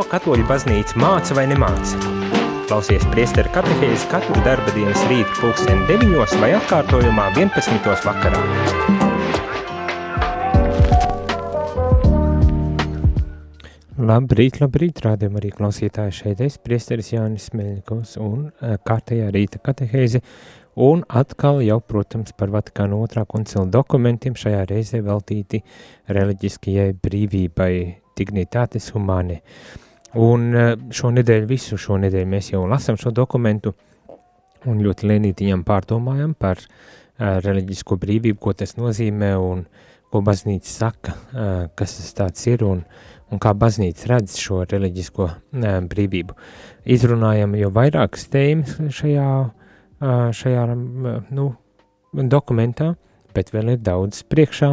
Ko katoļu baznīca māca vai nemāca? Klausies priesteru katehēzi katru darba dienas rītu pulksteni 9 vai atkārtojumā 11. vakarā. Labrīt, labrīt, rādījum arī klausītāji šeit es, priesteris Jānis Meļņikovs un uh, kārtējā rīta katehēzi un atkal jau, protams, par Vatikāna otrā koncila dokumentiem šajā reizē veltīti reliģiskajai brīvībai, dignitātes humāne. Un eh, šonedēļ, visu šonedēļ mēs jau lasam šo dokumentu un ļoti lēnītiņam pārdomājam par uh, reliģisko brīvību, ko tas nozīmē un ko baznīca saka, uh, kas tas tāds ir un, un kā baznīca redz šo reliģisko uh, brīvību. Izrunājam jau vairākas tēmas šajā šajā nu, dokumentā, bet vēl ir daudz priekšā.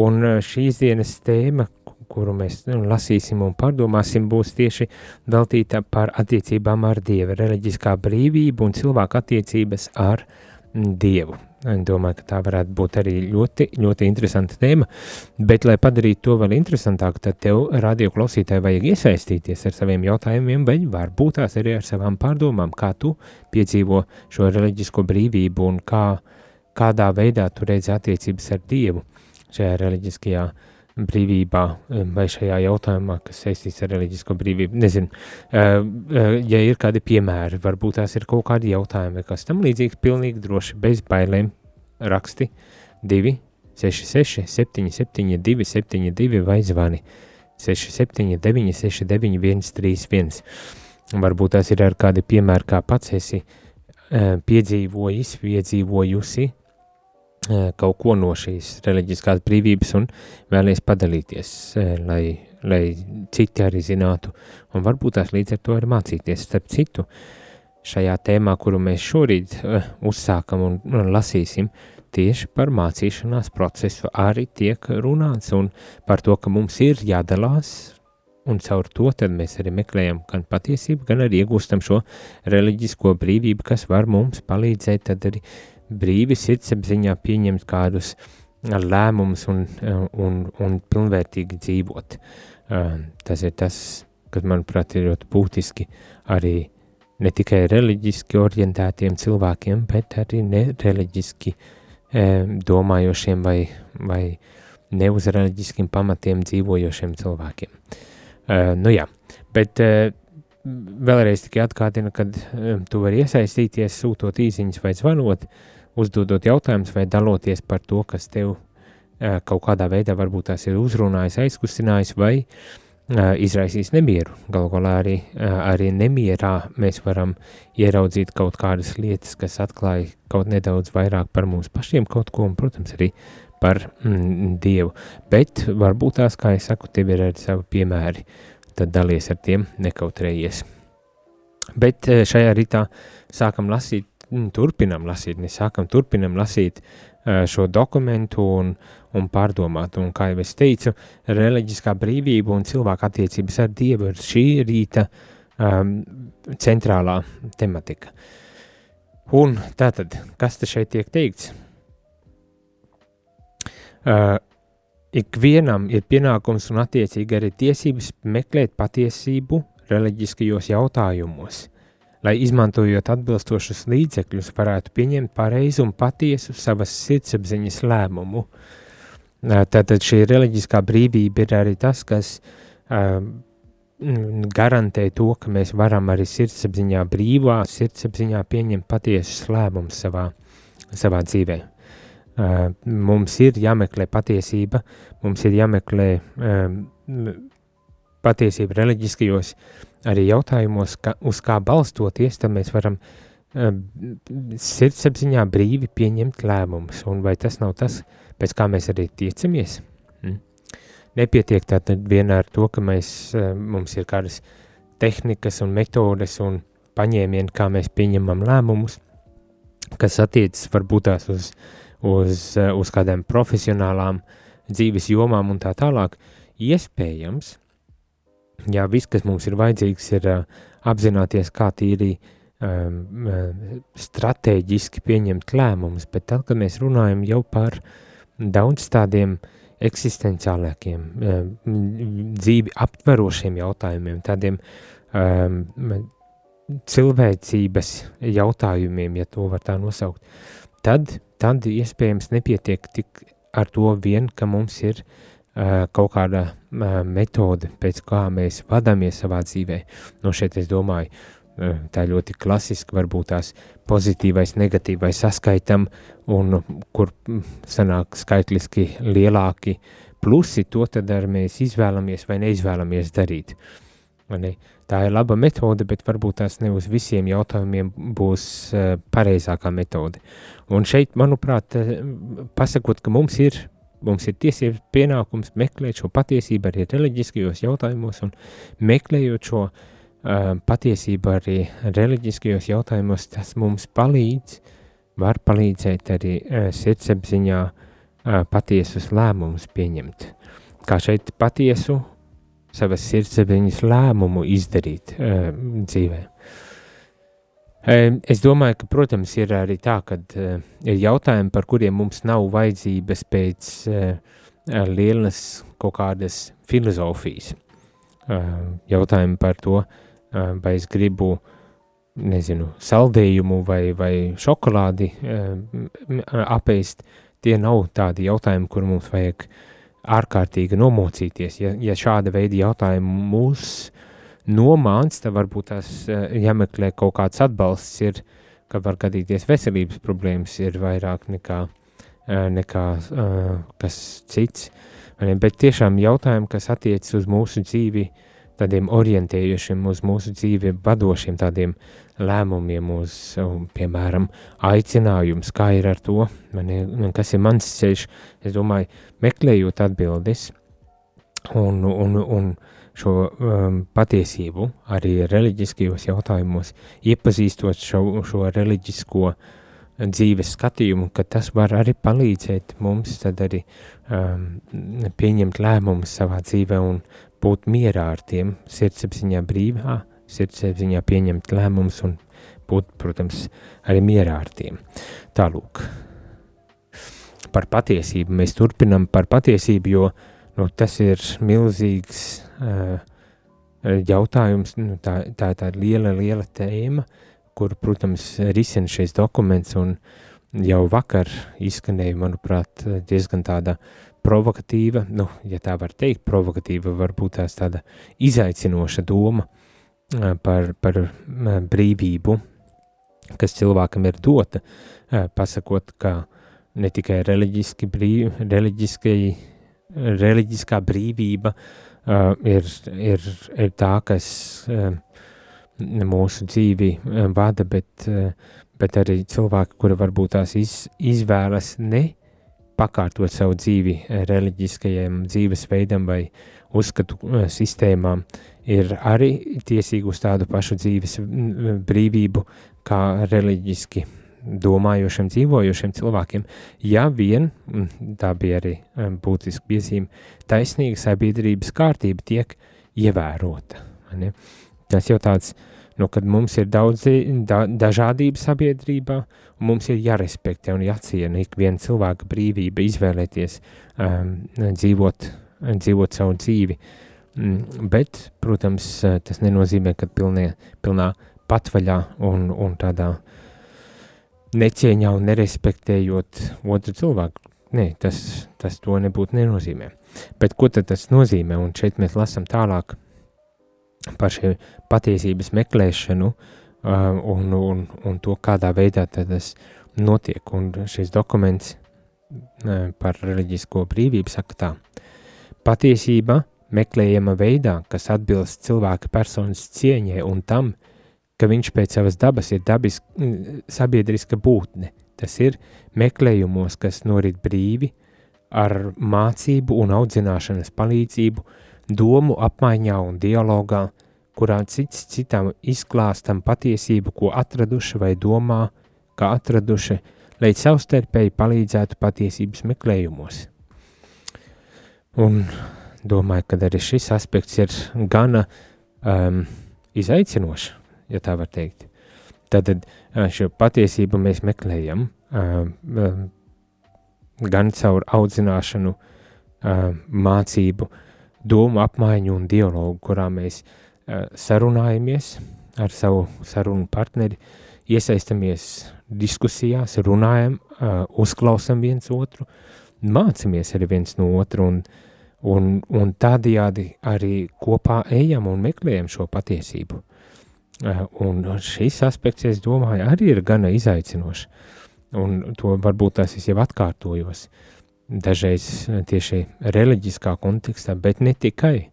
Un šīs dienas tēma, kuru mēs nu, lasīsim un pārdomāsim, būs tieši veltīta par attiecībām ar Dievu, reliģiskā brīvība un cilvēku attiecības ar Dievu. Domāju, ka tā varētu būt arī ļoti, ļoti interesanta tēma, bet, lai padarītu to vēl interesantāku, tad tev, radio klausītāji, vajag iesaistīties ar saviem jautājumiem, vai varbūt tās arī ar savām pārdomām, kā tu piedzīvo šo reliģisko brīvību un kā, kādā veidā tu redzi attiecības ar Dievu šajā reliģiskajā brīvībā brīvībā vai šajā jautājumā, kas saistīts ar reliģisko brīvību. Nezinu, ja ir kādi piemēri, varbūt tās ir kaut kādi jautājumi kas tam līdzīgs, pilnīgi droši, bez bailēm raksti 2, 6, 6, 7, 7, 2, 7, 2 vai zvani 6, 7, 9, 6, 9, 1, 3, 1. Varbūt tās ir ar kādi piemēri, kā pats esi piedzīvojis, piedzīvojusi, kaut ko no šīs reliģiskās brīvības un vēlies padalīties, lai, lai citi arī zinātu, un varbūt tās līdz ar to arī mācīties. Starp citu, šajā tēmā, kuru mēs šorīt uh, uzsākam un, un lasīsim, tieši par mācīšanās procesu arī tiek runāts un par to, ka mums ir jādalās, un caur to mēs arī meklējam gan patiesību, gan arī iegūstam šo reliģisko brīvību, kas var mums palīdzēt arī brīvi sirdsapziņā pieņemt kādus lēmumus un, un, un pilnvērtīgi dzīvot. Tas ir tas, kas, manuprāt, ir ļoti būtiski arī ne tikai reliģiski orientētiem cilvēkiem, bet arī nereliģiski domājošiem vai, vai ne uz reliģiskiem pamatiem dzīvojošiem cilvēkiem. Nu jā, bet vēlreiz tikai atkārtina, kad tu vari iesaistīties, sūtot īziņas vai zvanot, uh, uzdodot jautājumus vai daloties par to, kas tev kaut kādā veidā varbūt tās ir uzrunājis, aizkustinājis vai izraisījis nemieru. Galu galā arī, arī nemierā mēs varam ieraudzīt kaut kādas lietas, kas atklāja kaut nedaudz vairāk par mums pašiem kaut ko, un, protams, arī par mm, Dievu. Bet varbūt tās, kā es saku, tev ir arī savi piemēri, tad dalies ar tiem, nekautrējies. Bet šajā rītā sākam lasīt Mm, turpinam lasīt, mēs sākam turpinam lasīt šo dokumentu un, un pārdomāt. Un, kā jau es teicu, reliģiskā brīvība un cilvēka attiecības ar Dievu ir šī rīta um, centrālā tematika. Un tātad, kas te šeit tiek teikts? Uh, ikvienam ir pienākums un attiecīgi arī tiesības meklēt patiesību reliģiskajos jautājumos lai izmantojot atbilstošus līdzekļus, varētu pieņemt pareizu un patiesu savas sirdsapziņas lēmumu. Tātad šī reliģiskā brīvība ir arī tas, kas garantē to, ka mēs varam arī sirdsapziņā brīvā, sirdsapziņā pieņemt patiesus lēmumus savā, savā dzīvē. Mums ir jāmeklē patiesība, mums ir jāmeklē patiesība reliģiskajos arī jautājumos, ka, uz kā balstoties, tad mēs varam uh, sirdsapziņā brīvi pieņemt lēmumus, un vai tas nav tas, pēc kā mēs arī tiecamies? Hmm? Nepietiek tātad vienā ar to, ka mēs, uh, mums ir kādas tehnikas un metodes un paņēmieni, kā mēs pieņemam lēmumus, kas attiecas varbūt tās uz, uz, uh, uz kādām profesionālām dzīves jomām un tā tālāk, iespējams, jā, viss, kas mums ir vajadzīgs, ir apzināties, kā tīri um, strateģiski pieņemt lēmumus, bet tad, kad mēs runājam jau par daudz tādiem eksistenciālākiem, dzīvi aptverošiem jautājumiem, tādiem um, cilvēcības jautājumiem, ja to var tā nosaukt, tad, tad iespējams nepietiek tik ar to vien, ka mums ir uh, kaut kāda uh, metode, pēc kā mēs vadāmies savā dzīvē. No šeit es domāju, uh, tā ļoti klasiski varbūt tās pozitīvais, negatīvais saskaitam, un kur sanāk skaitliski lielāki plusi, to tad arī mēs izvēlamies vai neizvēlamies darīt. Ne? Tā ir laba metode, bet varbūt tās ne uz visiem jautājumiem būs uh, pareizākā metode. Un šeit, manuprāt, pasakot, ka mums ir, mums ir tiesības pienākums meklēt šo patiesību arī reliģiskajos jautājumos un meklējot šo uh, patiesība arī reliģiskajos jautājumos, tas mums palīdz, var palīdzēt arī sirdsapziņā patiesus lēmumus pieņemt. Kā šeit patiesu savas sirdsapziņas lēmumu izdarīt dzīvē. Es domāju, ka, protams, ir arī tā, ka ir jautājumi, par kuriem mums nav vajadzības pēc lielas kaut kādas filozofijas. Jautājumi par to, vai es gribu, nezinu, saldējumu vai, vai šokolādi apēst, tie nav tādi jautājumi, kur mums vajag ārkārtīgi nomocīties. Ja, ja šāda veida jautājumi mūs nomāns, tad varbūt tās jāmeklē kaut kāds atbalsts ir, ka var gadīties veselības problēmas ir vairāk nekā, nekā kas cits. Bet tiešām jautājumi, kas attiecas uz mūsu dzīvi, tādiem orientējušiem uz mūsu dzīvi, vadošiem tādiem lēmumiem, uz, piemēram, aicinājums, kā ir ar to, mani, kas ir mans ceļš, es domāju, meklējot atbildes un, un, un šo um, patiesību arī reliģiskajos jautājumos, iepazīstot šo, šo reliģisko dzīves skatījumu, ka tas var arī palīdzēt mums tad arī um, pieņemt lēmumus savā dzīvē un būt mierā ar tiem, sirdsapziņā brīvā, sirdsapziņā pieņemt lēmumus un būt, protams, arī mierā ar tiem. Tālūk. Par patiesību mēs turpinam par patiesību, jo nu, tas ir milzīgs jautājums, nu, tā, tā, tā ir liela, liela tēma, kur, protams, risina šis dokuments jau vakar izskanēja, manuprāt, diezgan tāda uh, provokatīva, nu, ja tā var teikt, provokatīva varbūt tās tāda izaicinoša doma par, par brīvību, kas cilvēkam ir dota, pasakot, ka ne tikai reliģiski brīv, reliģiskā brīvība ir, ir, ir tā, kas mūsu dzīvi vada, bet, bet arī cilvēki, kuri varbūt tās iz, izvēlas ne pakārtot savu dzīvi eh, reliģiskajiem dzīvesveidam vai uzskatu eh, sistēmām, ir arī tiesīgi uz tādu pašu dzīves brīvību kā reliģiski domājošiem, dzīvojošiem cilvēkiem, ja vien, tā bija arī eh, būtiski piezīme, taisnīga sabiedrības kārtība tiek ievērota. Ne? Tas jau tāds uh, nu, kad mums ir daudz da, dažādība sabiedrībā, un mums ir jārespektē un jāciena ik viena cilvēka brīvība izvēlēties um, dzīvot, dzīvot savu dzīvi. Mm, bet, protams, tas nenozīmē, ka pilnie, pilnā patvaļā un, un tādā necieņā un nerespektējot otru cilvēku. Nē, tas, tas to nebūtu nenozīmē. Bet ko tad tas nozīmē? Un šeit mēs lasām tālāk par šī patiesības meklēšanu uh, un, un, un to, kādā veidā tas notiek. Un šis dokuments uh, par reliģisko brīvību saka tā. Patiesība meklējama veidā, kas atbilst cilvēka personas cieņai un tam, ka viņš pēc savas dabas ir dabis, sabiedriska būtne. Tas ir meklējumos, kas norit brīvi, ar mācību un audzināšanas palīdzību, domu apmaiņā un dialogā, kurā cits citam izklāstam patiesību, ko atraduši vai domā, kā atraduši, lai savstarpēji palīdzētu patiesības meklējumos. Un domāju, ka arī šis aspekts ir gana um, izaicinošs, ja tā var teikt. Tad uh, šo patiesību mēs meklējam gan caur audzināšanu, mācību, domu apmaiņu un dialogu, kurā mēs sarunājamies ar savu sarunu partneri, iesaistamies diskusijās, runājam, uzklausam viens otru, mācamies arī viens no otru un, un, un tādajādi arī kopā ejam un meklējam šo patiesību. Uh, un šis aspekts, es domāju, arī ir gana izaicinošs, un to varbūt tās es jau atkārtojos, dažreiz tieši reliģiskā kontekstā, bet ne tikai.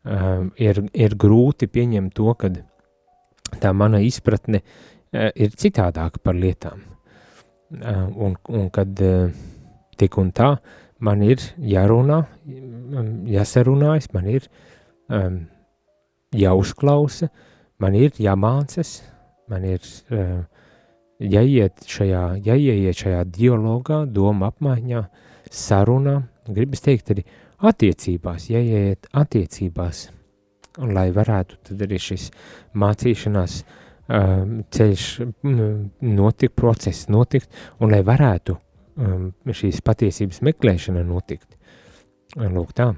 Uh, ir, ir grūti pieņemt to, ka tā mana izpratne uh, ir citādāka par lietām. Uh, un, un kad uh, tik un tā man ir jārunā, jāsarunājas, man ir um, jāuzklausa, man ir jāmācas, man ir uh, jāiet šajā, jāieiet šajā dialogā, doma apmaiņā, sarunā, gribas teikt arī attiecībās, jāiet attiecībās, un lai varētu tad arī šis mācīšanās uh, ceļš notikt, process notikt, un lai varētu um, šīs patiesības meklēšana notikt. Lūk tā.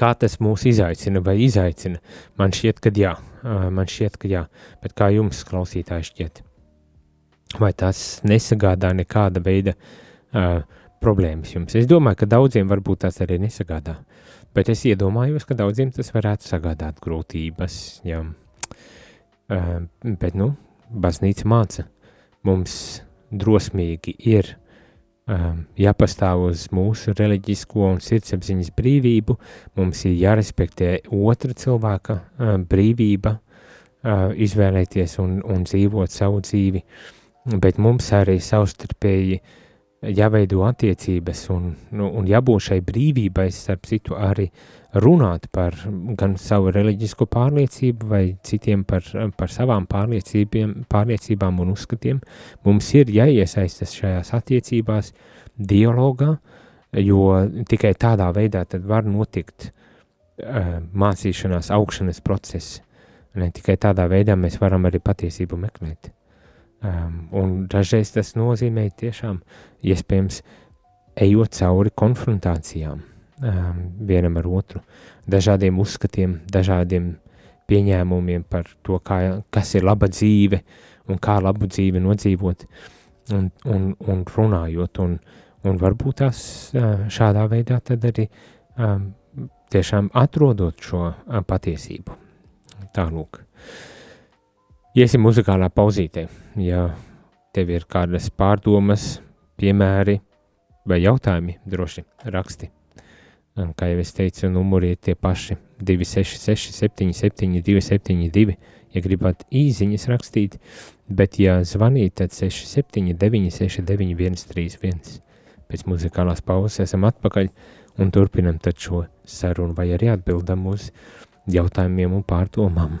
Kā tas mūs izaicina vai izaicina? Man šķiet, ka jā, man šķiet, ka jā, bet kā jums klausītāji šķiet? Vai tas nesagādā nekāda veida uh, problēmas jums? Es domāju, ka daudziem varbūt tas arī nesagādā, bet es iedomājos, ka daudziem tas varētu sagādāt grūtības, jā. Uh, bet, nu, baznīca māca mums drosmīgi ir jāpastāv uz mūsu reliģisko un sirdsapziņas brīvību, mums ir jārespektē otra cilvēka uh, brīvība, uh, izvēlēties un, un dzīvot savu dzīvi, bet mums arī savstarpēji jāveido attiecības un, nu, un jābūt šai brīvībai, starp citu, arī runāt par gan savu reliģisko pārliecību vai citiem par, par savām pārliecībām un uzskatiem. Mums ir jāiesaistas šajās attiecībās, dialogā, jo tikai tādā veidā tad var notikt uh, mācīšanās, augšanas process. Ne tikai tādā veidā mēs varam arī patiesību meklēt. Um, un dažreiz tas nozīmē tiešām iespējams ejot cauri konfrontācijām um, vienam ar otru, dažādiem uzskatiem, dažādiem pieņēmumiem par to, kā, kas ir laba dzīve un kā labu dzīvi nodzīvot un, un, un runājot un, un varbūt tās šādā veidā tad arī um, tiešām atrodot šo patiesību. Tālūk. Iesim muzikālā pauzītē. Ja tev ir kādas pārdomas, piemēri vai jautājumi, droši raksti. Un, kā jau es teicu, numuri ir tie paši 266, 77, 272. Ja gribat īsiņas rakstīt, bet, ja zvanīt, tad 679, 691, 31. Pēc muzikālās pauzes esam atpakaļ un turpinam šo sarunu, vai arī atbildam uz jautājumiem un pārdomām.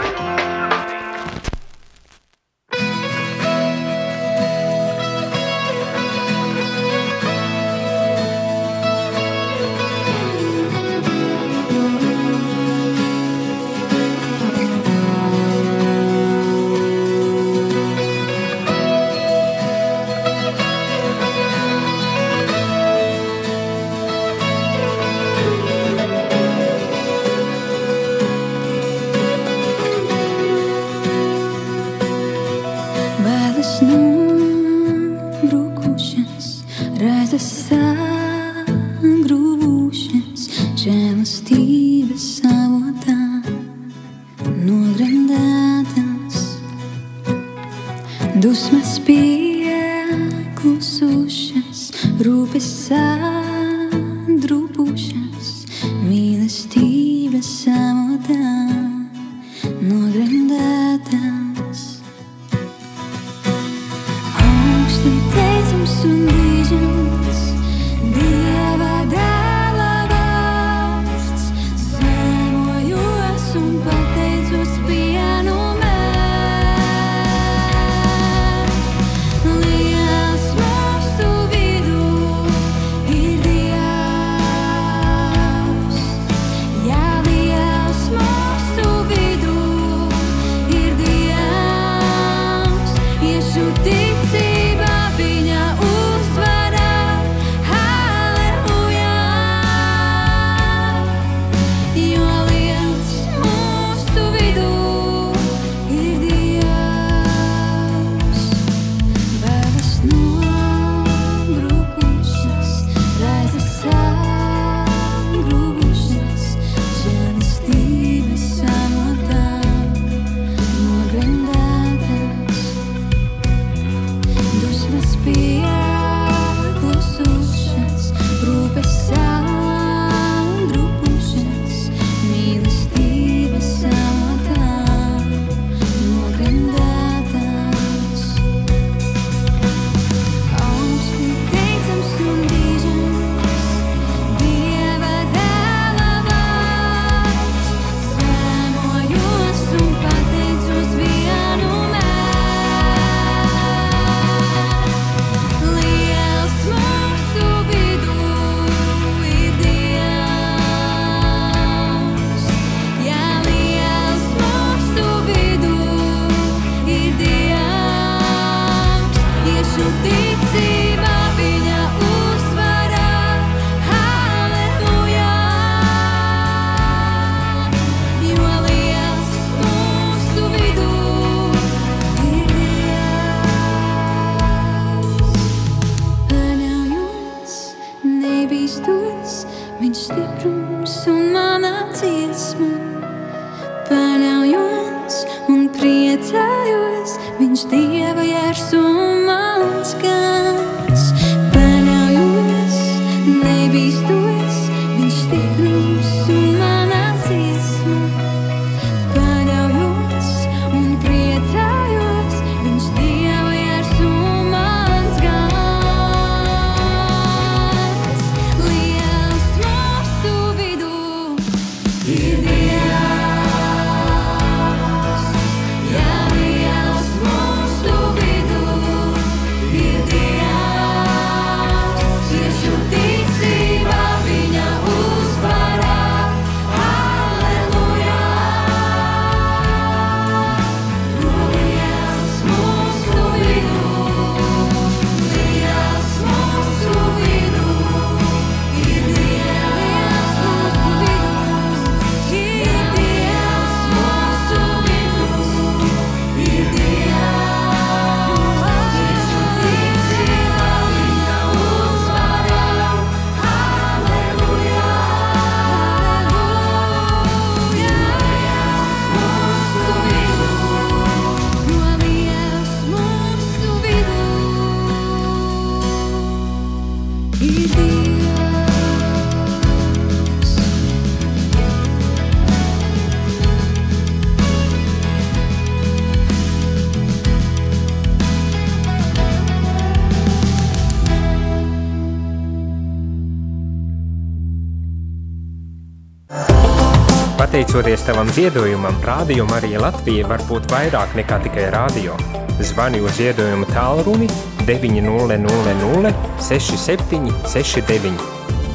Pateicoties tavam ziedojumam, Rādio Marija Latvija var būt vairāk nekā tikai rādio. Zvani uz ziedojumu tālruni 900 67 69.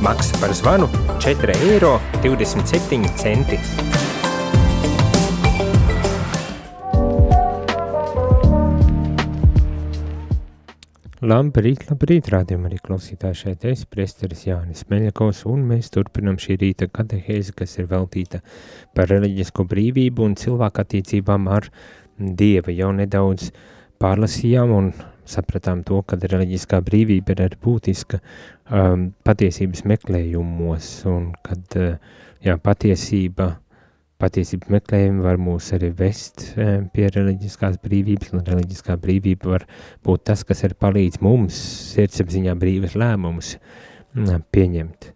Maksa par zvanu 4,27 eiro. Labrīt, labrīt, rādījumā arī klausītāji šeit es, priesteris Jānis Meļakovs, un mēs turpinam šī rīta katehēzi, kas ir veltīta par reliģisko brīvību un cilvēku attiecībām ar Dievu. Jau nedaudz pārlasījām un sapratām to, ka reliģiskā brīvība ir arī būtiska um, patiesības meklējumos, un kad uh, jā, patiesība patiesību meklējumi var mūs arī vest eh, pie reliģiskās brīvības, un reliģiskā brīvība var būt tas, kas arī palīdz mums sirdsapziņā brīvas lēmumus mm, pieņemt.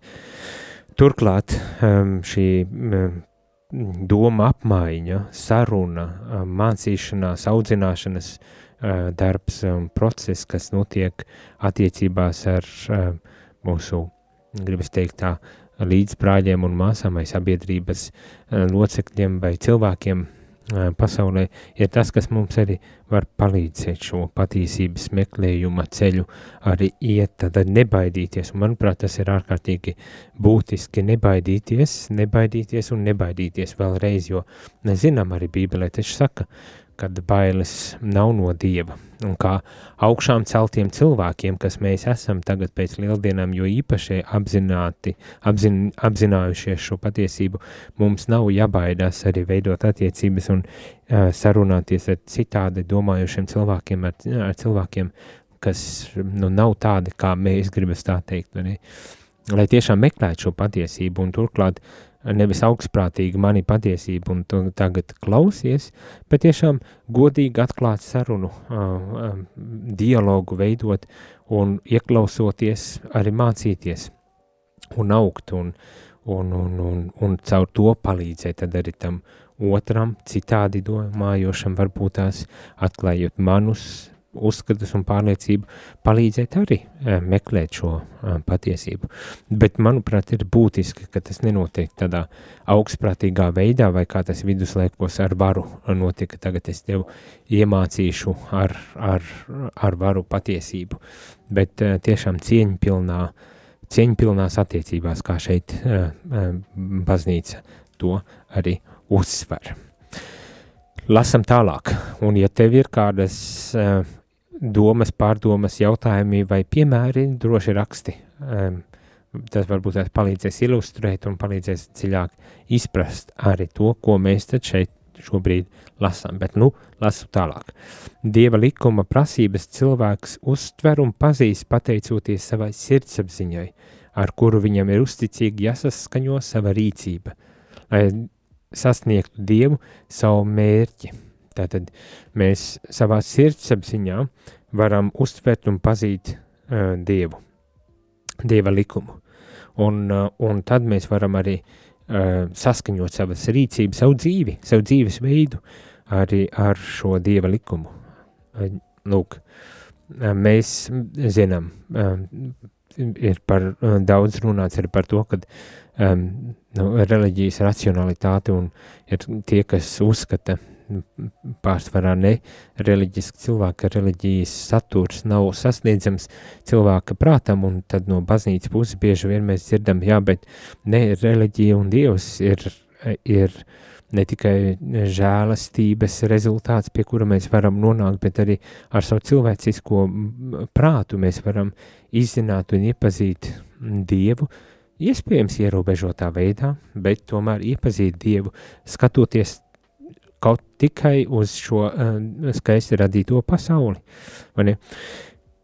Turklāt ehm, šī mm, doma apmaiņa, saruna, ehm, mācīšanās, audzināšanas eh, darbs un process, kas notiek attiecībās ar ehm, mūsu, gribas teikt tā, līdzbrāļiem un māsām vai sabiedrības eh, locekļiem vai cilvēkiem eh, pasaulē, ir tas, kas mums arī var palīdzēt šo patiesības meklējuma ceļu arī iet, tad nebaidīties, un manuprāt, tas ir ārkārtīgi būtiski. Nebaidīties, nebaidīties un nebaidīties vēlreiz, jo nezinām arī Bībelē taču saka, kad bailes nav no Dieva. Un kā augšām celtiem cilvēkiem, kas mēs esam tagad pēc lieldienām, jo īpaši apzināti, apzin, apzinājušies šo patiesību, mums nav jābaidās arī veidot attiecības un uh, sarunāties ar citādi domājušiem cilvēkiem, ar, ar cilvēkiem, kas nu, nav tādi, kā mēs gribam tā teikt. Arī. Lai tiešām meklētu šo patiesību un turklāt uh, nevis augstprātīgi mani patiesību un tagad klausies, bet tiešām godīgi atklāt sarunu, dialogu veidot un ieklausoties arī mācīties un augt un, un, un, un, un caur to palīdzēt tad arī tam otram citādi domājošam varbūt tās atklājot manus uzskatus un pārliecību palīdzēt arī e, meklēt šo e, patiesību. Bet, manuprāt, ir būtiski, ka tas nenotiek tādā augstprātīgā veidā, vai kā tas viduslaikos ar varu notika. Tagad es tev iemācīšu ar, ar, ar varu patiesību, bet e, tiešām cieņpilnā, cieņpilnās attiecībās, kā šeit baznīca to arī uzsver. Lasam tālāk, un ja tev ir kādas uh, domas, pārdomas, jautājumi vai piemēri, droši raksti. Um, tas varbūt palīdzēs ilustrēt un palīdzēs dziļāk izprast arī to, ko mēs šeit šobrīd lasām, bet nu lasu tālāk. Dieva likuma prasības cilvēks uztver un pazīst pateicoties savai sirdsapziņai, ar kuru viņam ir uzticīgi jāsaskaņo sava rīcība, lai sasniegtu Dievu savu mērķi. Tātad mēs savā sirdsapziņā varam uztvert un pazīt uh, Dievu, Dieva likumu. Un, uh, un tad mēs varam arī uh, saskaņot savas rīcības, savu dzīvi, savu dzīves veidu arī ar šo Dieva likumu. Uh, lūk, uh, mēs zinām, uh, ir par uh, daudz runāts arī par to, ka um, nu, reliģijas racionalitāte un ir tie, kas uzskata pārsvarā ne. Reliģiski cilvēki, ka reliģijas saturs nav sasniedzams cilvēka prātam, un tad no baznīcas puses bieži vien mēs dzirdam, jā, bet ne reliģija un dievs ir, ir ne tikai žēlastības rezultāts, pie kura mēs varam nonākt, bet arī ar savu cilvēcisko prātu mēs varam izzināt un iepazīt Dievu, iespējams ierobežotā veidā, bet tomēr iepazīt Dievu, skatoties kaut tikai uz šo uh, skaisti radīto pasauli.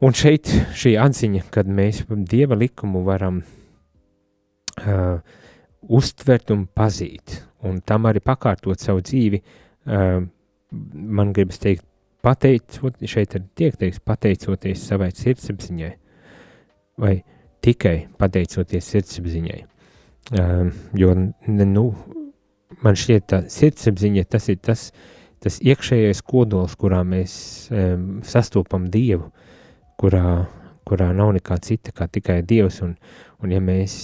Un šeit šī atziņa, kad mēs Dieva likumu varam uh, uztvert un pazīt, un tam arī pakārtot savu dzīvi, uh, man gribas teikt, pateicot, šeit arī tiek teiks, pateicoties savai sirdsapziņai, vai tikai pateicoties sirdsapziņai. Uh, jo, nu, man šķiet, tā sirdsapziņa tas ir tas, tas iekšējais kodols, kurā mēs um, sastopam Dievu, kurā, kurā nav nekā cita kā tikai Dievs, un, un ja mēs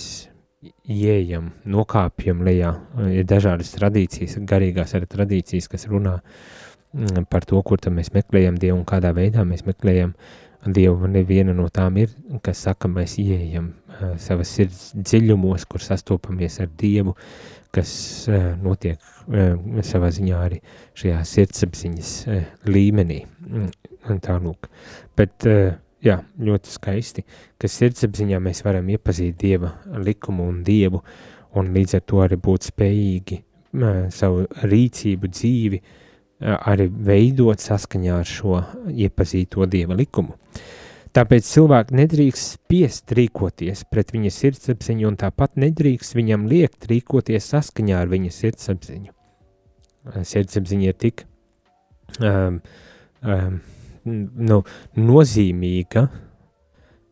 ieejam, nokāpjam lejā, ir dažādas tradīcijas, garīgās arī tradīcijas, kas runā mm, par to, kur tad mēs meklējam Dievu un kādā veidā mēs meklējam Dievu, neviena no tām ir, kas saka, mēs ieejam uh, savas sirds dziļumos, kur sastopamies ar Dievu, kas uh, notiek uh, savā ziņā arī šajā sirdsapziņas uh, līmenī. Un tā lūk. Bet, jā, ļoti skaisti, ka sirdsapziņā mēs varam iepazīt Dieva likumu un Dievu, un līdz ar to arī būt spējīgi savu rīcību, dzīvi arī veidot saskaņā ar šo iepazīto Dieva likumu. Uh, Tāpēc cilvēki nedrīkst spiest rīkoties pret viņa sirdsapziņu, un tāpat nedrīkst viņam liekt rīkoties saskaņā ar viņa sirdsapziņu. Sirdsapziņa ir tik um, um, nu, nozīmīga,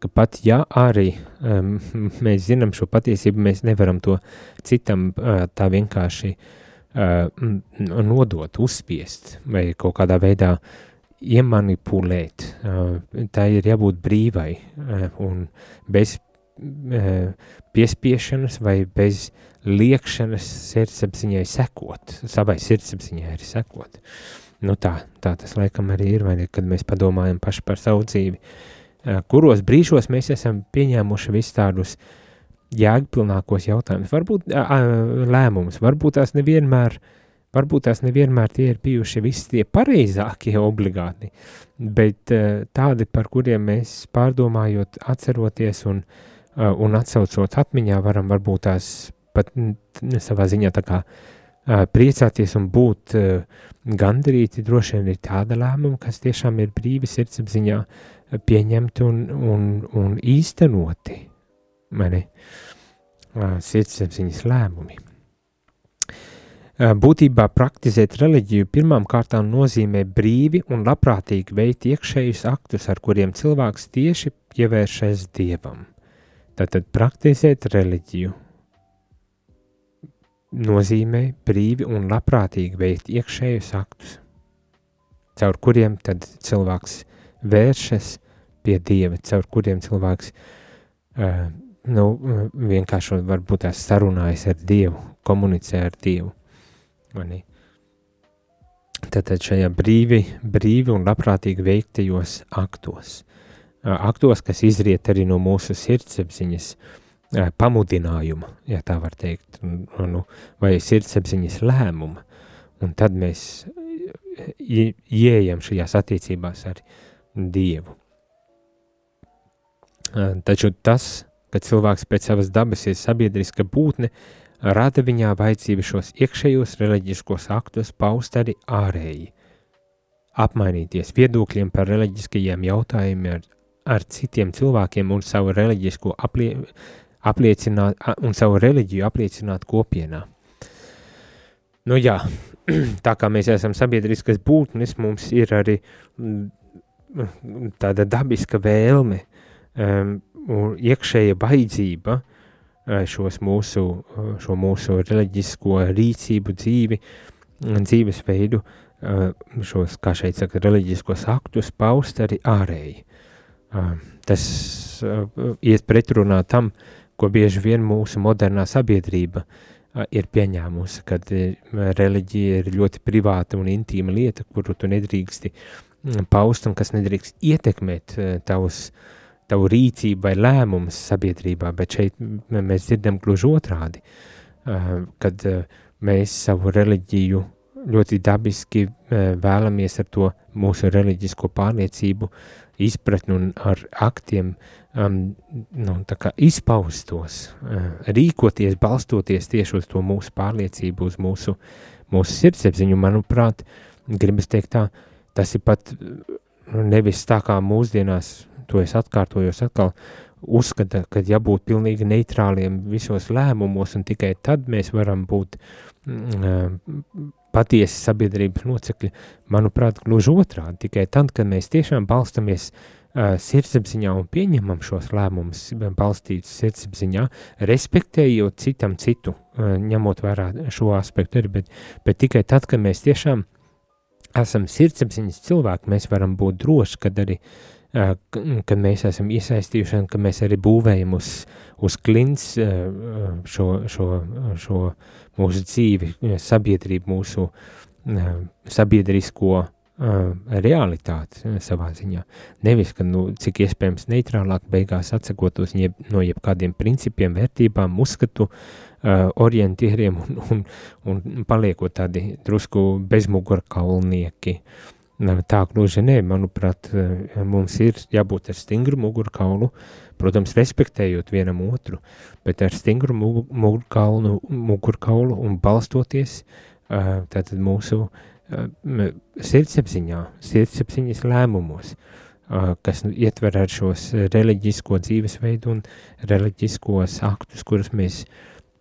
ka pat ja arī um, mēs zinām šo patiesību, mēs nevaram to citam uh, tā vienkārši uh, nodot, uzspiest vai kaut kādā veidā uh, iemanipulēt, tā ir jābūt brīvai un bez piespiešanas vai bez liekšanas sirdsapziņai sekot, savai sirdsapziņai arī sekot. Nu tā, tā tas laikam arī ir, vai ne, kad mēs padomājam paši par savu dzīvi, kuros brīžos mēs esam pieņēmuši visu tādus jēgpilnākos jautājumus, varbūt lēmumus, varbūt tās nevienmēr uh, Varbūt tās nevienmēr tie ir bijuši visi tie pareizākie obligāti, bet uh, tādi, par kuriem mēs pārdomājot, atceroties un, uh, un atsaucot atmiņā, varam varbūt tās pat savā ziņā tā kā uh, priecāties un būt gandarīti, droši vien ir tāda lēmuma, kas tiešām ir brīvi sirdsapziņā pieņemti un, un, un īstenoti, mani sirdsapziņas lēmumi. Būtībā praktizēt reliģiju pirmām kārtām nozīmē brīvi un labprātīgi veikt iekšējus aktus, ar kuriem cilvēks tieši pievēršas dievam. Tātad praktizēt reliģiju nozīmē brīvi un labprātīgi veikt iekšējus aktus, caur kuriem tad cilvēks vēršas pie dieva, caur kuriem cilvēks uh, nu, vienkārši varbūt tās sarunājas ar dievu, komunicē ar dievu. Tātad šajā brīvi, brīvi un labprātīgi veiktajos aktos, aktos, kas izriet arī no mūsu sirdsapziņas pamudinājuma, ja tā var teikt, nu, vai sirdsapziņas lēmuma, un tad mēs ieejam šajās attiecībās ar Dievu. Taču tas, ka cilvēks pēc savas dabas ir sabiedriska būtne, rada viņā vajadzību šos iekšējos reliģiskos aktus paust arī ārēji, apmainīties viedokļiem par reliģiskajiem jautājumiem ar, ar citiem cilvēkiem un savu aplie, apliecināt, un savu reliģiju apliecināt kopienā. Nu jā, tā kā mēs esam sabiedriskas būtnes, mums ir arī mm, tāda dabiska vēlme um, un iekšēja vajadzība uh, šos mūsu, uh, šo mūsu reliģisko rīcību dzīvi, dzīvesveidu, uh, šos, kā šeit saka, reliģiskos aktus paust arī ārēji. Uh, tas uh, iet pretrunā tam, ko bieži vien mūsu modernā sabiedrība uh, ir pieņēmusi, ka reliģija ir ļoti privāta un intīma lieta, kuru tu nedrīksti paust un kas nedrīkst ietekmēt tavus, tavu rīcību vai lēmumus sabiedrībā, bet šeit mēs dzirdam gluži otrādi, kad mēs savu reliģiju ļoti dabiski vēlamies ar to mūsu reliģisko pārliecību izpratni un ar aktiem um, nu, izpaustos, rīkoties, balstoties tieši uz to mūsu pārliecību, uz mūsu, mūsu sirdsapziņu. Manuprāt, gribas teikt tā, tas ir pat nu, nevis tā kā mūsdienās, to es atkārtojos atkal, uzskata, ka jābūt pilnīgi neitrāliem visos lēmumos, un tikai tad mēs varam būt mm, patiesi sabiedrības locekļi, manuprāt, gluži otrādi. Tikai tad, kad mēs tiešām balstamies uh, sirdsapziņā un pieņemam šos lēmumus, balstītus sirdsapziņā, respektējot citam citu, uh, ņemot vērā šo aspektu arī, bet, bet tikai tad, kad mēs tiešām esam sirdsapziņas cilvēki, mēs varam būt droši, kad arī uh, kad mēs esam iesaistījuši un ka mēs arī būvējam uz, uz klints šo, šo, šo mūsu dzīvi, sabiedrību, mūsu uh, sabiedrisko uh, realitāti uh, savā ziņā. Nevis, ka nu, cik iespējams neitrālāk beigās atsakotos jeb, no jebkādiem principiem, vērtībām, uzskatu, uh, orientieriem un, un, un paliekot tādi drusku bezmugurkaulnieki. Tā gluži nē, manuprāt, mums ir jābūt ar stingru mugurkaulu, Protams, respektējot vienam otru, bet ar stingru mugurkaulu, mugurkaulu un balstoties uh, tātad mūsu uh, sirdsapziņā, sirdsapziņas lēmumos, kas ietver ar šos reliģisko dzīvesveidu un reliģiskos aktus, kurus mēs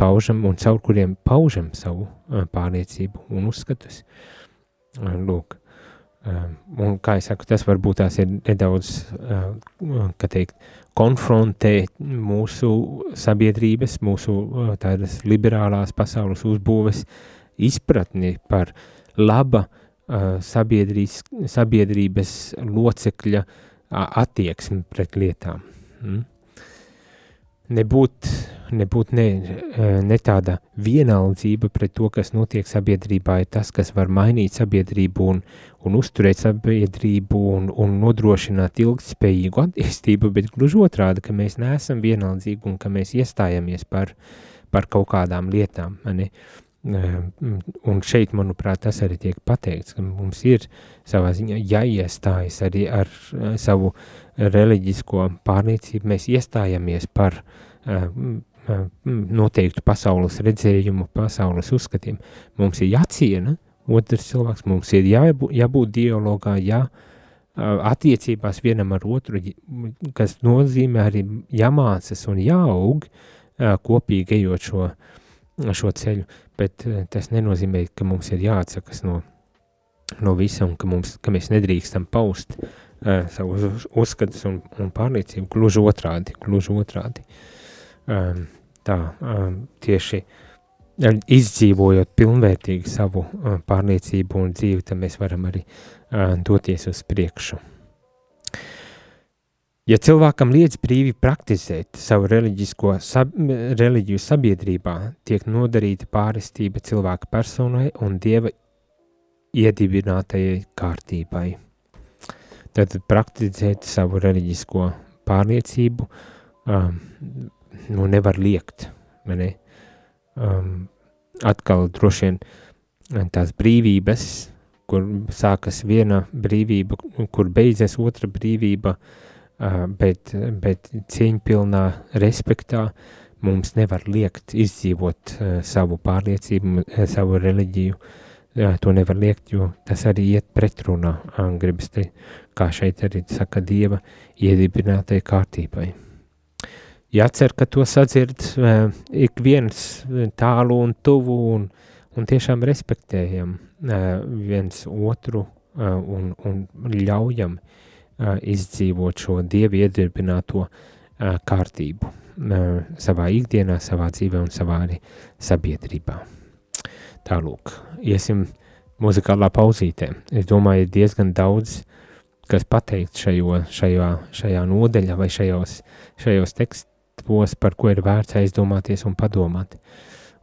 paužam un caur kuriem paužam savu pārliecību un uzskatus. Lūk, un kā es saku, tas varbūt tās ir nedaudz, uh, kā teikt, konfrontē mūsu sabiedrības, mūsu tādas liberālās pasaules uzbūves izpratni par laba sabiedrīs, sabiedrības locekļa attieksmi pret lietām. Mm? Nebūt nebūt ne, ne tāda vienaldzība pret to, kas notiek sabiedrībā, ir tas, kas var mainīt sabiedrību un, un uzturēt sabiedrību un, un nodrošināt ilgspējīgu attīstību, bet gluži otrādi, ka mēs neesam vienaldzīgi un ka mēs iestājamies par, par kaut kādām lietām. Ne? Un šeit, manuprāt, tas arī tiek pateikts, ka mums ir savā ziņā jāiestājas arī ar savu reliģisko pārliecību. Mēs iestājamies par noteiktu pasaules redzējumu, pasaules uzskatiem. Mums ir jāciena otrs cilvēks, mums ir jābūt, jābūt dialogā, jā, attiecībās vienam ar otru, kas nozīmē arī jāmācas un jāaug kopīgi ejot šo, šo ceļu, bet tas nenozīmē, ka mums ir jāatsakas no, no visa un ka, mums, ka mēs nedrīkstam paust uh, savus uzskatus un, un pārliecību, gluži otrādi, gluži otrādi. Um, tā tieši izdzīvojot pilnvērtīgi savu pārliecību un dzīvi, tad mēs varam arī doties uz priekšu. Ja cilvēkam liedz brīvi praktizēt savu reliģisko sab, reliģiju sabiedrībā, tiek nodarīta pārestība cilvēka personai un dieva iedibinātajai kārtībai. Tad praktizēt savu reliģisko pārliecību um, nu, nevar liekt. Ne? Um, atkal droši vien tās brīvības kur sākas viena brīvība, kur beidzas otra brīvība, bet, bet cieņpilnā respektā mums nevar liekt izdzīvot savu pārliecību, savu reliģiju, to nevar liekt, jo tas arī iet pretrunā, gribas te, kā šeit arī saka Dieva iedibinātai kārtībai. Jācer, ka to sadzird ik viens tālu un tuvu un, un tiešām respektējam viens otru un, un ļaujam izdzīvot šo dievu iedirbināto uh, kārtību savā ikdienā, savā dzīvē un savā arī sabiedrībā. Tālūk, iesim muzikālā pauzītē. Es domāju, ir diezgan daudz, kas pateikt šajo, šajā, šajā nodeļā vai šajos, šajos tekst, tos, par ko ir vērts aizdomāties un padomāt.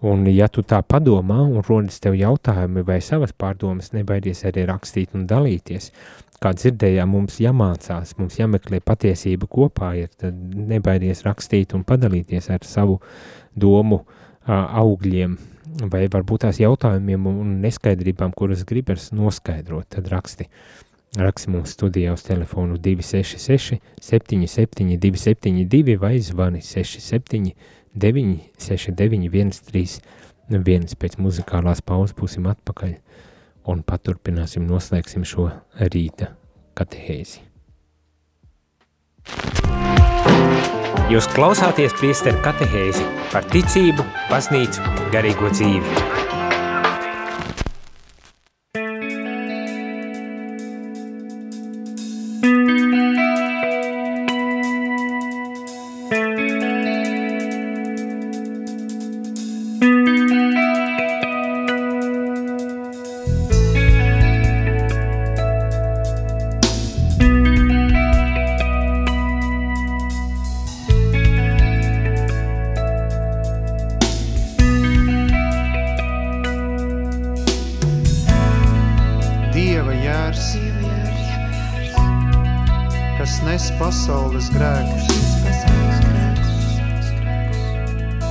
Un, ja tu tā padomā un rodas tev jautājumi vai savas pārdomas, nebaidies arī rakstīt un dalīties. Kā dzirdējām, mums jāmācās, mums jāmeklē patiesība kopā, ir, tad nebaidies rakstīt un padalīties ar savu domu augļiem, vai varbūt tās jautājumiem un neskaidrībām, kuras gribas noskaidrot, tad raksti. Raksti mums studijā uz telefonu 266 77 272 vai zvani 67 969 131 pēc muzikālās pauzes būsim atpakaļ un paturpināsim, noslēgsim šo rīta katehēzi. Jūs klausāties priesteru katehēzi par ticību, baznīcu, garīgo dzīvi.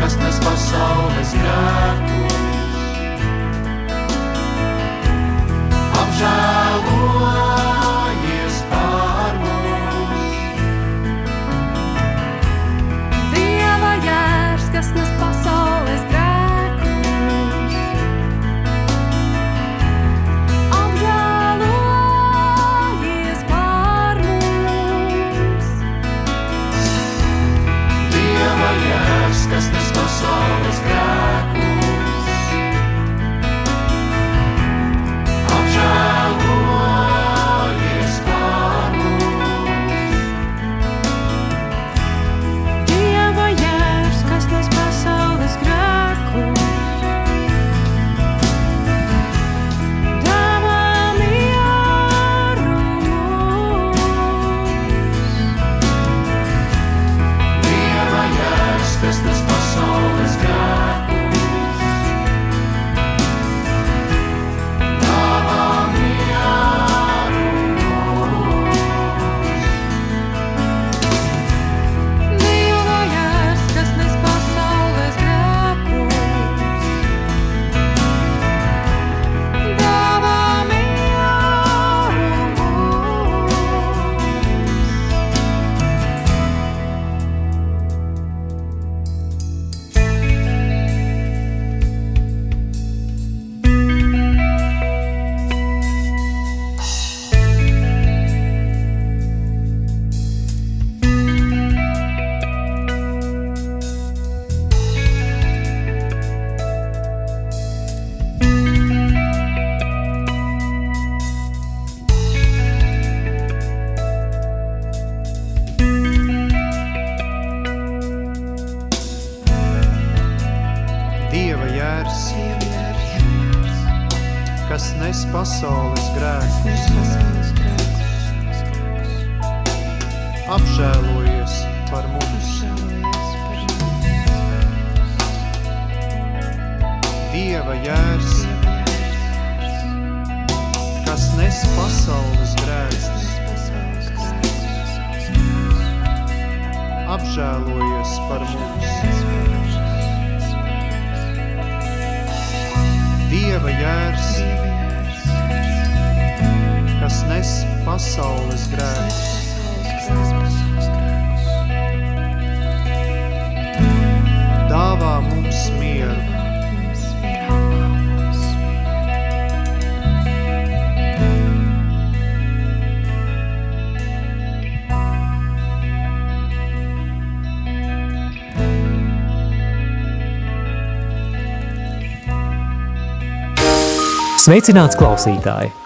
kas nes pasaules grēkus, apžēlojies kas nes nes pasaules grēkus, apžēlojies par mums. Dieva jērs, kas nes pasaules grēkus, apžēlojies par mums. Dieva jērs, nes pasaules grēkus, dāvā mums mieru. Sveicināts klausītāji!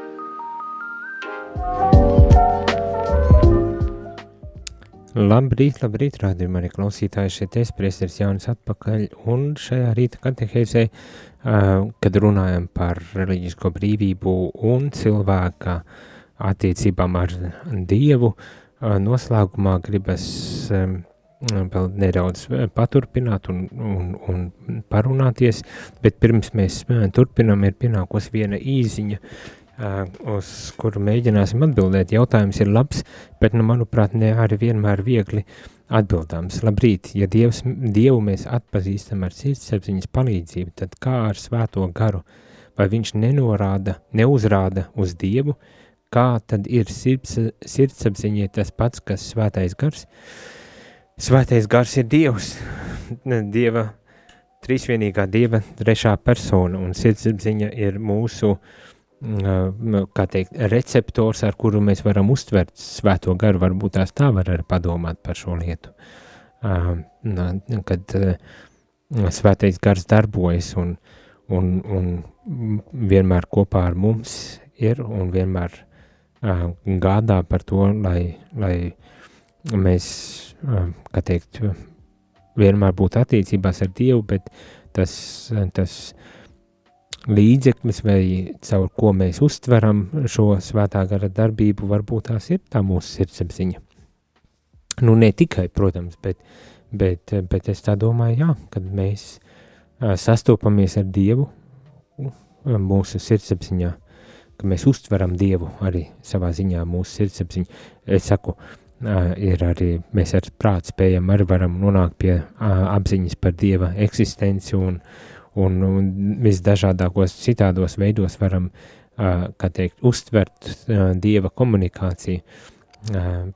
Labrīt, labrīt, rādījumā arī klausītāji. Šeit es, priesteris Jānis atpakaļ, un šajā rīta katehēzē, kad runājam par reliģisko brīvību un cilvēka attiecībām ar Dievu, noslēgumā gribas vēl nedaudz paturpināt un, un, un parunāties, bet pirms mēs turpinam, ir pienākos viena īziņa, uz kuru mēģināsim atbildēt. Jautājums ir labs, bet, nu, manuprāt, ne arī vienmēr viegli atbildāms. Labrīt, ja Dievs, Dievu mēs atpazīstam ar sirdsapziņas palīdzību, tad kā ar svēto garu? Vai viņš nenorāda, neuzrāda uz Dievu, kā tad ir sirds, sirdsapziņai tas pats, kas svētais gars? Svētais gars ir Dievs, Dieva, trīsvienīgā Dieva trešā persona, un sirdsapziņa ir mūsu uh, kā teikt, receptors, ar kuru mēs varam uztvert svēto garu, varbūt tās tā var arī padomāt par šo lietu. Kad svētais gars darbojas un, un, un vienmēr kopā ar mums ir un vienmēr gādā par to, lai, lai mēs, kā teikt, vienmēr būtu attiecībās ar Dievu, bet tas, tas līdzeklis, vai caur ko mēs uztveram šo svētā gara darbību, varbūt tās ir tā mūsu sirdsapziņa. Nu, ne tikai, protams, bet, bet, bet es tā domāju, jā, kad mēs sastopamies ar Dievu mūsu sirdsapziņā, ka mēs uztveram Dievu arī savā ziņā mūsu sirdsapziņu. Es saku, ir arī, mēs ar prātu spējam arī varam nonākt pie apziņas par Dieva eksistenci un, un, un visdažādākos citādos veidos varam, kā teikt, uztvert Dieva komunikāciju,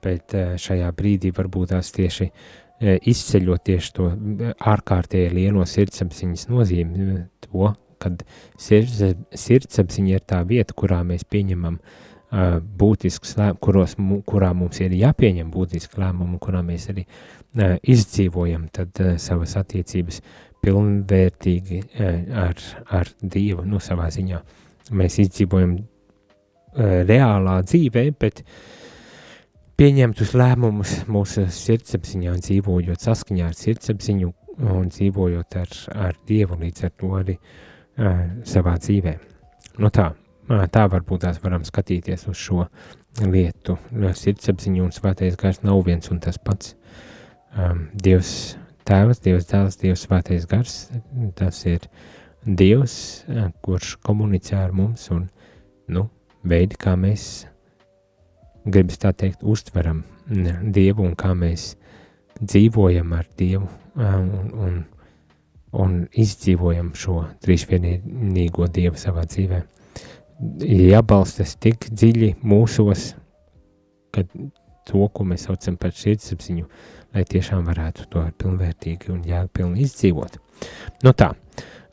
bet šajā brīdī varbūt tās tieši izceļot tieši to ārkārtēji lielo sirdsapziņas nozīmi, to, kad sirds, sirdsapziņa ir tā vieta, kurā mēs pieņemam uh, būtisks lēmums, kuros, kurā mums ir jāpieņem būtiski lēmumi, kurā mēs arī uh, izdzīvojam tad uh, savas attiecības pilnvērtīgi eh, ar, ar Dievu, nu, savā ziņā. Mēs izdzīvojam eh, reālā dzīvē, bet pieņemtus lēmumus mūsu sirdsapziņā, dzīvojot saskaņā ar sirdsapziņu un dzīvojot ar, ar Dievu līdz ar to arī uh, savā dzīvē. Nu tā, tā varbūt tās varam skatīties uz šo lietu. Sirdsapziņa un svētais gars nav viens un tas pats. Um, Dievs Tēvs, Dievs, Dēls, Dievs, Svētais Gars, tas ir Dievs, kurš komunicē ar mums un, nu, veidi, kā mēs gribas tā teikt, uztveram Dievu un kā mēs dzīvojam ar Dievu un, un, un izdzīvojam šo trīsvienīgo Dievu savā dzīvē. Jābalstas tik dziļi mūsos, ka to, ko mēs saucam par sirdsapziņu, lai tiešām varētu to pilnvērtīgi un jēgpilni izdzīvot. Nu tā,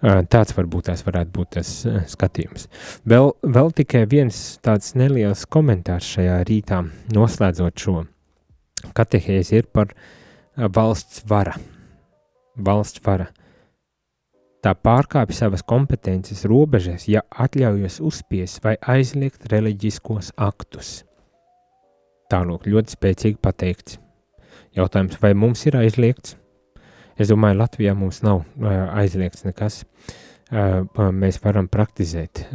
tāds varbūt tās varētu būt tas skatījums. Vēl, vēl tikai viens tāds neliels komentārs šajā rītā, noslēdzot šo katehēzi, ir par valsts vara. Valsts vara. Tā pārkāpj savas kompetences robežas, ja atļaujas uzspies vai aizliegt reliģiskos aktus. Tālūk, ļoti spēcīgi pateikts. Jautājums, vai mums ir aizliegts? Es domāju, Latvijā mums nav aizliegts nekas. Mēs varam praktizēt,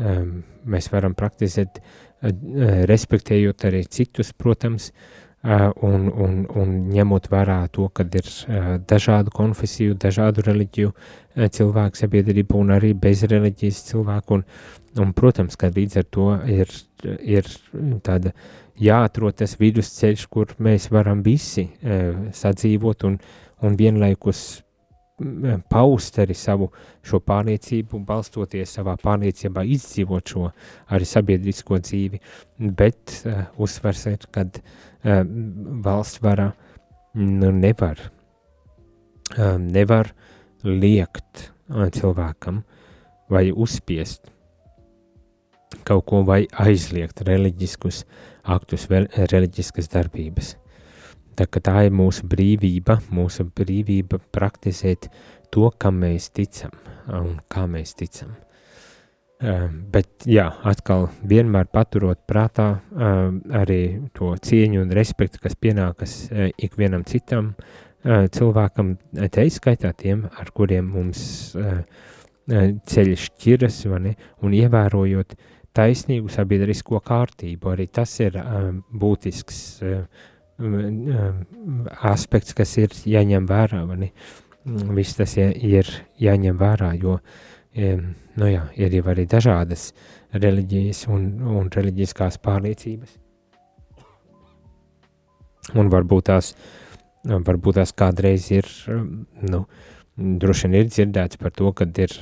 mēs varam praktizēt, respektējot arī citus, protams, un, un, un ņemot vērā to, ka ir dažādu konfesiju, dažādu reliģiju cilvēku sabiedrība un arī bez reliģijas cilvēku. Un, un, protams, ka līdz ar to ir, ir tāda jāatrod tas vidusceļš, kur mēs varam visi sadzīvot un, un vienlaikus paust arī savu šo pārliecību, balstoties savā pārliecībā, izdzīvot šo arī sabiedrisko dzīvi, bet uh, uzsvers ir, kad uh, valsts vara nu, nevar, uh, nevar liekt uh, cilvēkam vai uzspiest kaut ko vai aizliegt reliģiskus aktus, reliģiskas darbības. Tā, tā ir mūsu brīvība, mūsu brīvība praktizēt to, kam mēs ticam un kā mēs ticam. Uh, bet, jā, atkal vienmēr paturot prātā uh, arī to cieņu un respektu, kas pienākas uh, ikvienam citam uh, cilvēkam, te izskaitā tiem, ar kuriem mums uh, ceļš šķiras, ne, un ievērojot taisnīgu sabiedrisko kārtību, arī tas ir uh, būtisks uh, aspekts, kas ir jāņem vērā. Mani. Viss tas ir jāņem vērā, jo nu jā, ir jau arī dažādas reliģijas un, un reliģiskās pārliecības. Un varbūt tās, varbūt tās kādreiz ir, nu, droši vien ir dzirdēts par to, ka ir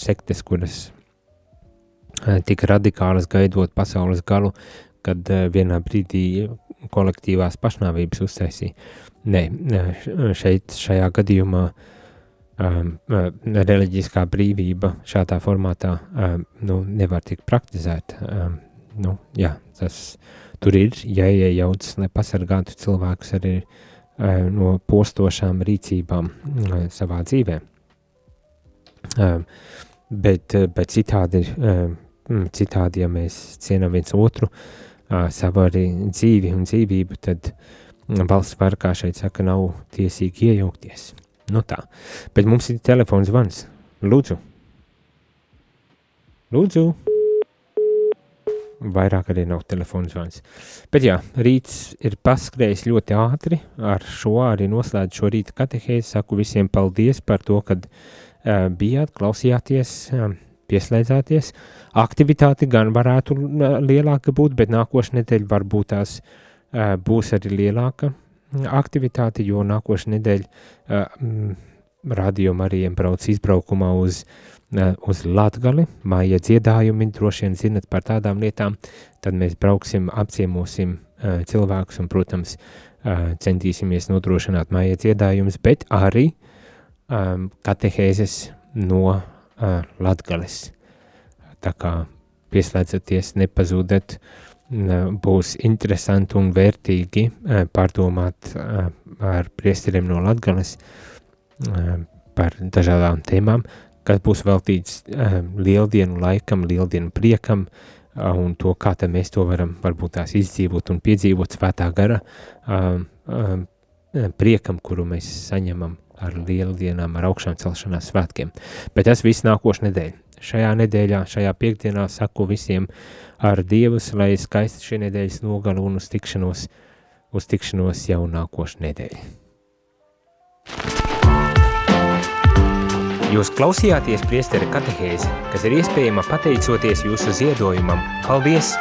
sektes, kuras tik radikālas gaidot pasaules galu, kad vienā brīdī kolektīvās pašnāvības uztaisīja. Nē, šeit, šajā gadījumā um, reliģiskā brīvība šādā formātā um, nu, nevar tikt praktizēta. Um, nu, jā, tas tur ir jāiejaucas, lai pasargātu cilvēkus arī uh, no postošām rīcībām uh, savā dzīvē. Um, bet, bet citādi, um, citādi, ja mēs cienām viens otru, savu arī dzīvi un dzīvību, tad valsts var, kā šeit saka, nav tiesīgi iejaukties. Nu tā, bet mums ir telefons zvans. Lūdzu. Lūdzu. Vairāk arī nav telefons zvans. Bet jā, rīts ir paskrējis ļoti ātri, ar šo arī noslēdz šo rīta katehēzi, saku visiem paldies par to, kad uh, bijāt, klausījāties, uh, pieslēdzāties. Aktivitāte gan varētu lielāka būt, bet nākošais nedēļa varbūt tās uh, būs arī lielāka aktivitāte, jo nākošais nedēļa uh, radio Marijiem brauc izbraukumā uz, uh, uz Latgali, māja dziedājumi, droši vien zinat par tādām lietām, tad mēs brauksim, apciemosim uh, cilvēkus un, protams, uh, centīsimies nodrošināt māja dziedājumus, bet arī um, katehēzes no uh, Latgales. Tā kā pieslēdzaties, nepazūdat, būs interesanti un vērtīgi uh, pārdomāt uh, ar priesteriem no Latgales uh, par dažādām tēmām, kas būs veltīts uh, lieldienu laikam, lieldienu priekam, uh, un to, kā tad mēs to varam varbūt tās izdzīvot un piedzīvot svētā gara uh, uh, priekam, kuru mēs saņemam ar lieldienām, ar augšām celšanās svētkiem. Bet tas viss nākošais nedēļa. Šajā nedēļā, šajā piekdienā saku visiem ar Dievus, lai skaisti šī nedēļas nogala un uz tikšanos, uz tikšanos jau nākošu nedēļu. Jūs klausījāties priesteri katehēzi, kas ir iespējama pateicoties jūsu ziedojumam. Paldies!